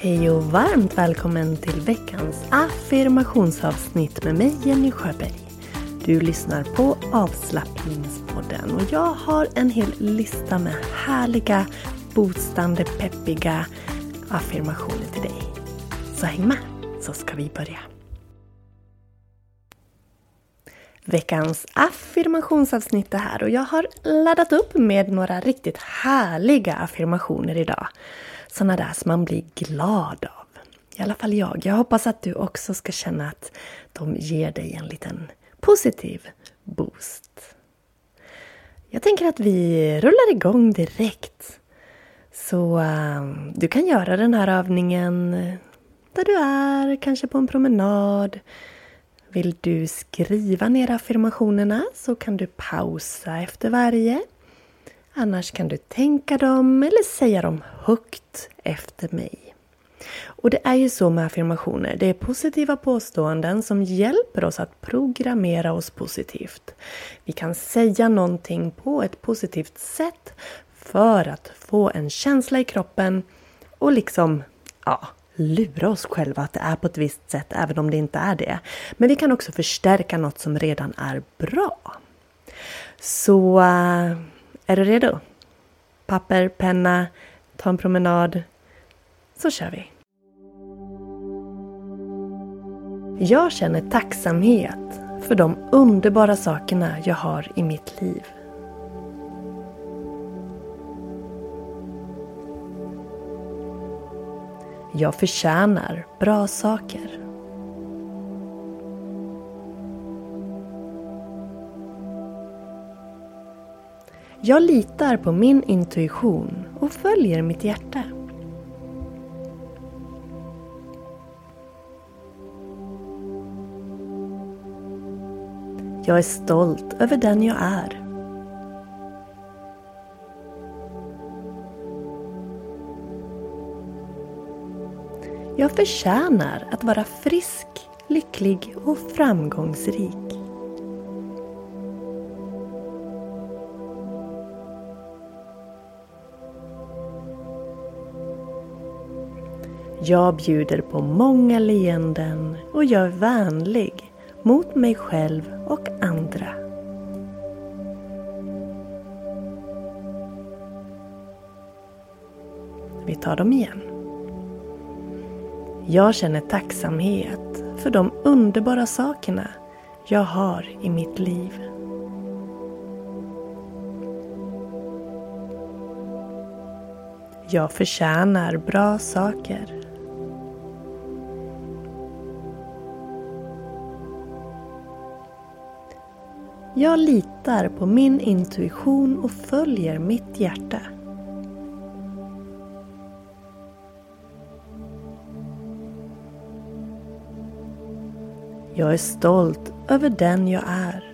Hej och varmt välkommen till veckans affirmationsavsnitt med mig Jenny Sjöberg. Du lyssnar på avslappningspodden och jag har en hel lista med härliga, boostande, peppiga affirmationer till dig. Så häng med så ska vi börja. Veckans affirmationsavsnitt är här och jag har laddat upp med några riktigt härliga affirmationer idag sådana där som man blir glad av. I alla fall jag. Jag hoppas att du också ska känna att de ger dig en liten positiv boost. Jag tänker att vi rullar igång direkt. Så uh, du kan göra den här övningen där du är, kanske på en promenad. Vill du skriva ner affirmationerna så kan du pausa efter varje. Annars kan du tänka dem eller säga dem högt efter mig. Och det är ju så med affirmationer. Det är positiva påståenden som hjälper oss att programmera oss positivt. Vi kan säga någonting på ett positivt sätt för att få en känsla i kroppen och liksom, ja, lura oss själva att det är på ett visst sätt även om det inte är det. Men vi kan också förstärka något som redan är bra. Så eh, är du redo? Papper, penna, ta en promenad. Så kör vi. Jag känner tacksamhet för de underbara sakerna jag har i mitt liv. Jag förtjänar bra saker. Jag litar på min intuition och följer mitt hjärta. Jag är stolt över den jag är. Jag förtjänar att vara frisk, lycklig och framgångsrik. Jag bjuder på många leenden och jag är vänlig mot mig själv och andra. Vi tar dem igen. Jag känner tacksamhet för de underbara sakerna jag har i mitt liv. Jag förtjänar bra saker. Jag litar på min intuition och följer mitt hjärta. Jag är stolt över den jag är.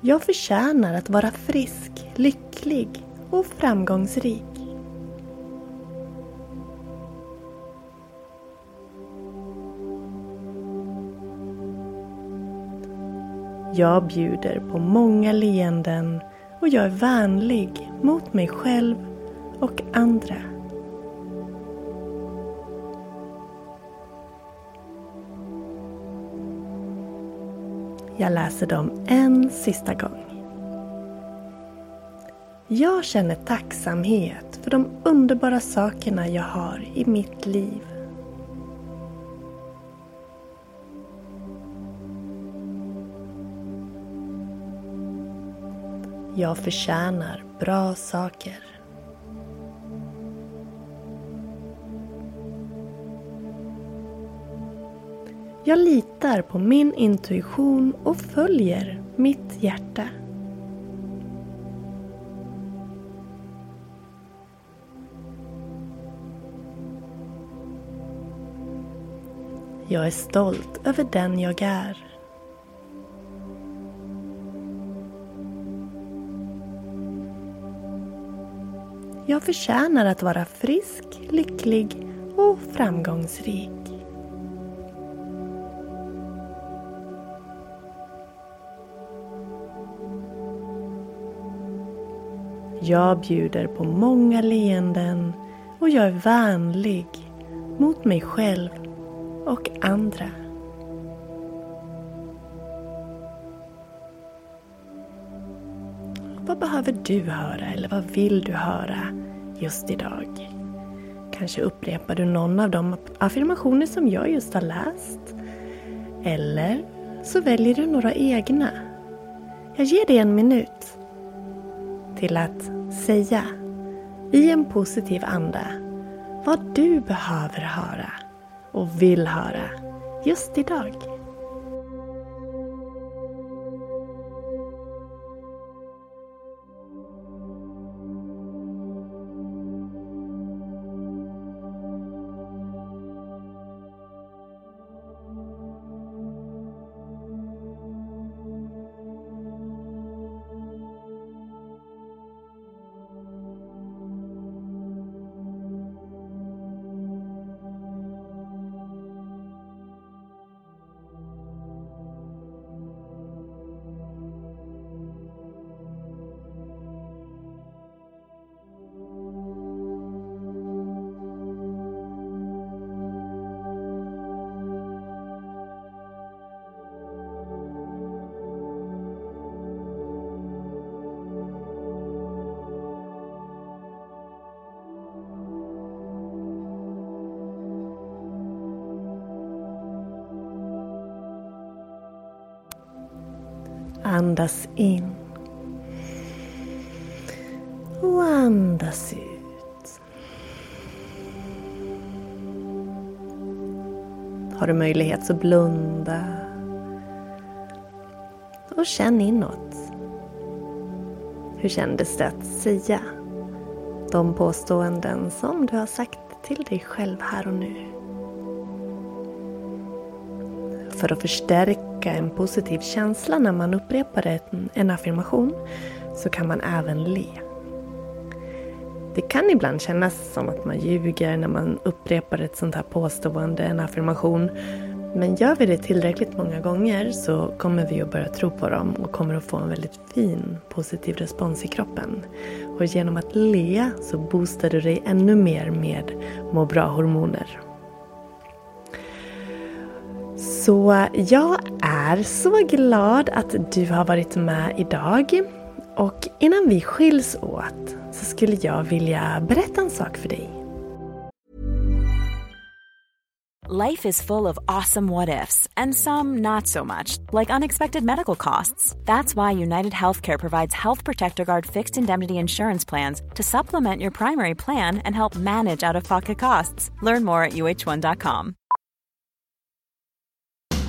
Jag förtjänar att vara frisk, lycklig och framgångsrik. Jag bjuder på många leenden och jag är vänlig mot mig själv och andra. Jag läser dem en sista gång. Jag känner tacksamhet för de underbara sakerna jag har i mitt liv. Jag förtjänar bra saker. Jag litar på min intuition och följer mitt hjärta. Jag är stolt över den jag är. Jag förtjänar att vara frisk, lycklig och framgångsrik. Jag bjuder på många leenden och jag är vänlig mot mig själv och andra. Vad behöver du höra eller vad vill du höra just idag? Kanske upprepar du någon av de affirmationer som jag just har läst. Eller så väljer du några egna. Jag ger dig en minut till att säga i en positiv anda vad du behöver höra och vill höra just idag. Andas in. Och andas ut. Har du möjlighet så blunda. Och känn inåt. Hur kändes det att säga de påståenden som du har sagt till dig själv här och nu? För att förstärka en positiv känsla när man upprepar en affirmation så kan man även le. Det kan ibland kännas som att man ljuger när man upprepar ett sånt här påstående, en affirmation. Men gör vi det tillräckligt många gånger så kommer vi att börja tro på dem och kommer att få en väldigt fin positiv respons i kroppen. Och genom att le så boostar du dig ännu mer med må bra-hormoner. Så jag är så glad att du har varit med idag. Och innan vi skiljs åt så skulle jag vilja berätta en sak för dig. Life is full of awesome what ifs and some not so much, like unexpected medical costs. That's why United Healthcare provides Health Protector Guard fixed indemnity insurance plans to supplement your primary plan and help manage out of pocket costs. Learn more at uh1.com.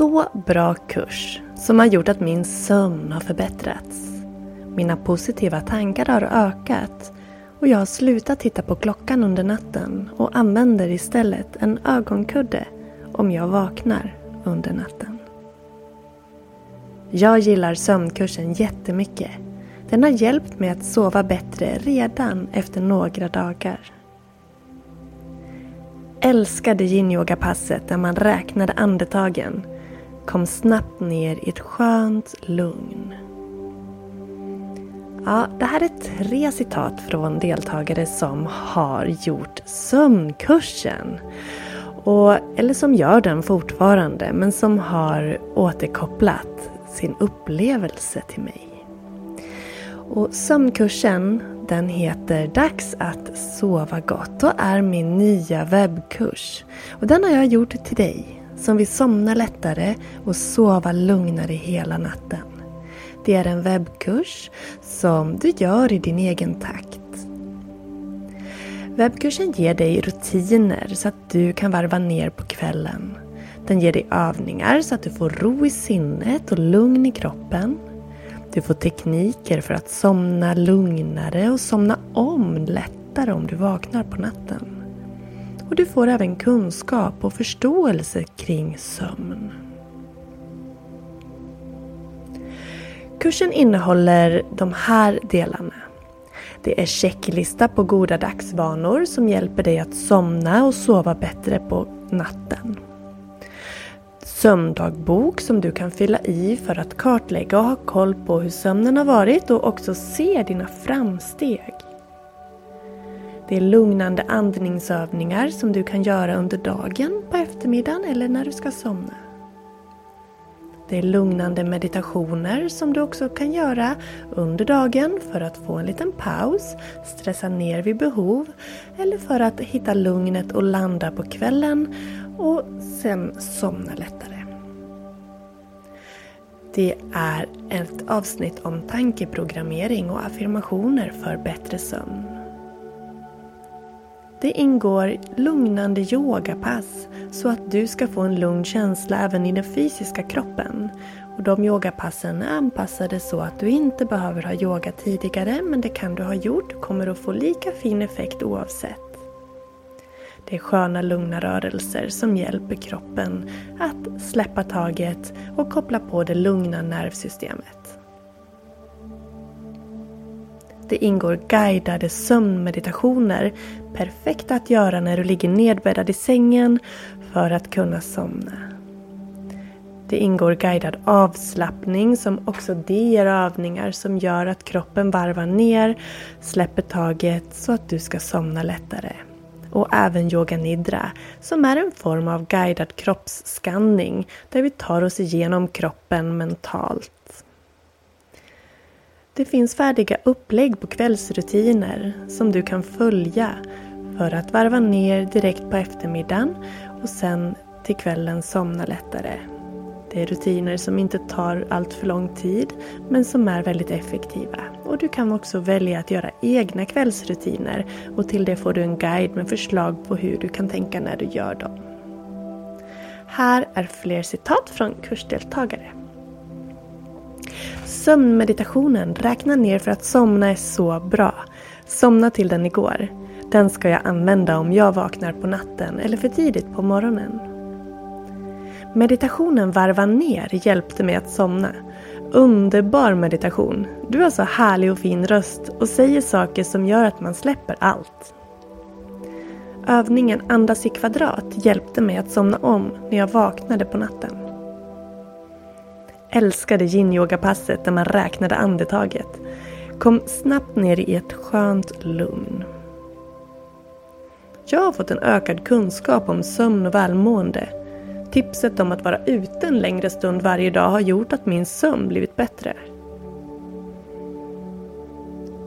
Så bra kurs som har gjort att min sömn har förbättrats. Mina positiva tankar har ökat och jag har slutat titta på klockan under natten och använder istället en ögonkudde om jag vaknar under natten. Jag gillar sömnkursen jättemycket. Den har hjälpt mig att sova bättre redan efter några dagar. Älskade yin-yoga-passet där man räknade andetagen. Kom snabbt ner i ett skönt lugn. Ja, det här är tre citat från deltagare som har gjort sömnkursen. Och, eller som gör den fortfarande, men som har återkopplat sin upplevelse till mig. Och sömnkursen den heter Dags att sova gott och är min nya webbkurs. Och den har jag gjort till dig som vill somna lättare och sova lugnare hela natten. Det är en webbkurs som du gör i din egen takt. Webbkursen ger dig rutiner så att du kan varva ner på kvällen. Den ger dig övningar så att du får ro i sinnet och lugn i kroppen. Du får tekniker för att somna lugnare och somna om lättare om du vaknar på natten. Och du får även kunskap och förståelse kring sömn. Kursen innehåller de här delarna. Det är checklista på goda dagsvanor som hjälper dig att somna och sova bättre på natten. Sömndagbok som du kan fylla i för att kartlägga och ha koll på hur sömnen har varit och också se dina framsteg. Det är lugnande andningsövningar som du kan göra under dagen, på eftermiddagen eller när du ska somna. Det är lugnande meditationer som du också kan göra under dagen för att få en liten paus, stressa ner vid behov eller för att hitta lugnet och landa på kvällen och sen somna lättare. Det är ett avsnitt om tankeprogrammering och affirmationer för bättre sömn. Det ingår lugnande yogapass så att du ska få en lugn känsla även i den fysiska kroppen. Och de yogapassen är anpassade så att du inte behöver ha yoga tidigare men det kan du ha gjort och kommer att få lika fin effekt oavsett. Det är sköna lugna rörelser som hjälper kroppen att släppa taget och koppla på det lugna nervsystemet. Det ingår guidade sömnmeditationer, perfekta att göra när du ligger nedbäddad i sängen för att kunna somna. Det ingår guidad avslappning som också det ger övningar som gör att kroppen varvar ner, släpper taget så att du ska somna lättare. Och även yoga nidra som är en form av guidad kroppsskanning där vi tar oss igenom kroppen mentalt. Det finns färdiga upplägg på kvällsrutiner som du kan följa för att varva ner direkt på eftermiddagen och sen till kvällen somna lättare. Det är rutiner som inte tar allt för lång tid men som är väldigt effektiva. Och du kan också välja att göra egna kvällsrutiner och till det får du en guide med förslag på hur du kan tänka när du gör dem. Här är fler citat från kursdeltagare. Sömnmeditationen Räkna ner för att somna är så bra. Somna till den igår. Den ska jag använda om jag vaknar på natten eller för tidigt på morgonen. Meditationen Varva ner hjälpte mig att somna. Underbar meditation. Du har så härlig och fin röst och säger saker som gör att man släpper allt. Övningen Andas i kvadrat hjälpte mig att somna om när jag vaknade på natten. Älskade yin-yoga-passet där man räknade andetaget. Kom snabbt ner i ett skönt lugn. Jag har fått en ökad kunskap om sömn och välmående. Tipset om att vara ute en längre stund varje dag har gjort att min sömn blivit bättre.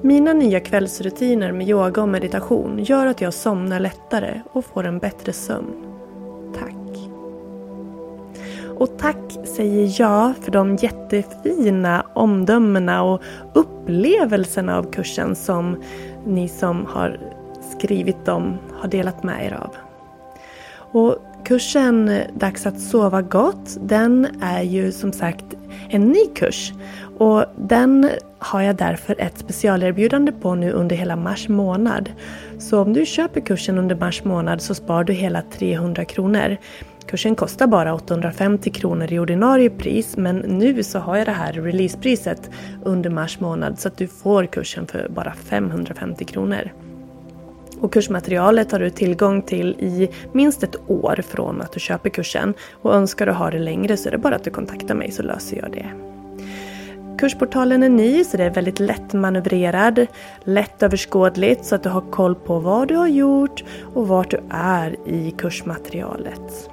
Mina nya kvällsrutiner med yoga och meditation gör att jag somnar lättare och får en bättre sömn. Tack! Och tack säger jag för de jättefina omdömena och upplevelserna av kursen som ni som har skrivit dem har delat med er av. Och kursen Dags att sova gott, den är ju som sagt en ny kurs. Och den har jag därför ett specialerbjudande på nu under hela mars månad. Så om du köper kursen under mars månad så spar du hela 300 kronor. Kursen kostar bara 850 kronor i ordinarie pris men nu så har jag det här releasepriset under mars månad så att du får kursen för bara 550 kronor. Och kursmaterialet har du tillgång till i minst ett år från att du köper kursen. Och önskar du ha det längre så är det bara att du kontaktar mig så löser jag det. Kursportalen är ny så det är väldigt lättmanövrerad, lättöverskådligt så att du har koll på vad du har gjort och vart du är i kursmaterialet.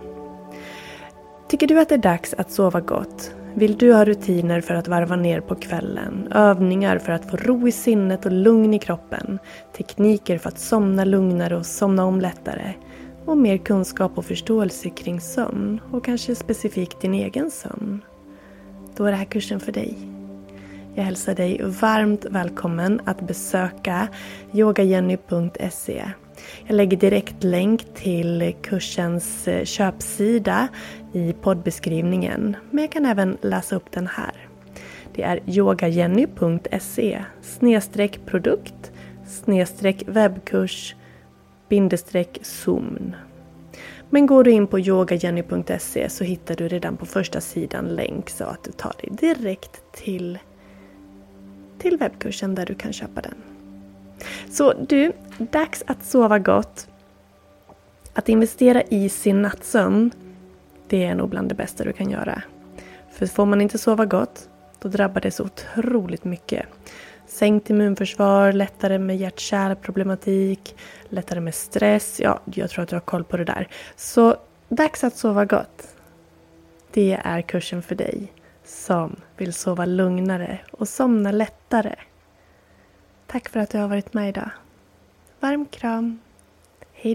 Tycker du att det är dags att sova gott? Vill du ha rutiner för att varva ner på kvällen? Övningar för att få ro i sinnet och lugn i kroppen? Tekniker för att somna lugnare och somna om lättare? Och mer kunskap och förståelse kring sömn och kanske specifikt din egen sömn? Då är det här kursen för dig. Jag hälsar dig varmt välkommen att besöka yogajenny.se. Jag lägger direkt länk till kursens eh, köpsida i poddbeskrivningen. Men jag kan även läsa upp den här. Det är yogajenny.se snedstreck produkt snedstreck webbkurs bindestreck zoom. Men går du in på yogajenny.se så hittar du redan på första sidan länk så att du tar dig direkt till, till webbkursen där du kan köpa den. Så du, dags att sova gott. Att investera i sin nattsömn, det är nog bland det bästa du kan göra. För får man inte sova gott, då drabbar det så otroligt mycket. Sänkt immunförsvar, lättare med hjärt-kärlproblematik, lättare med stress. Ja, jag tror att du har koll på det där. Så dags att sova gott. Det är kursen för dig som vill sova lugnare och somna lättare. Tack för att du har varit med idag. Varm kram. Hej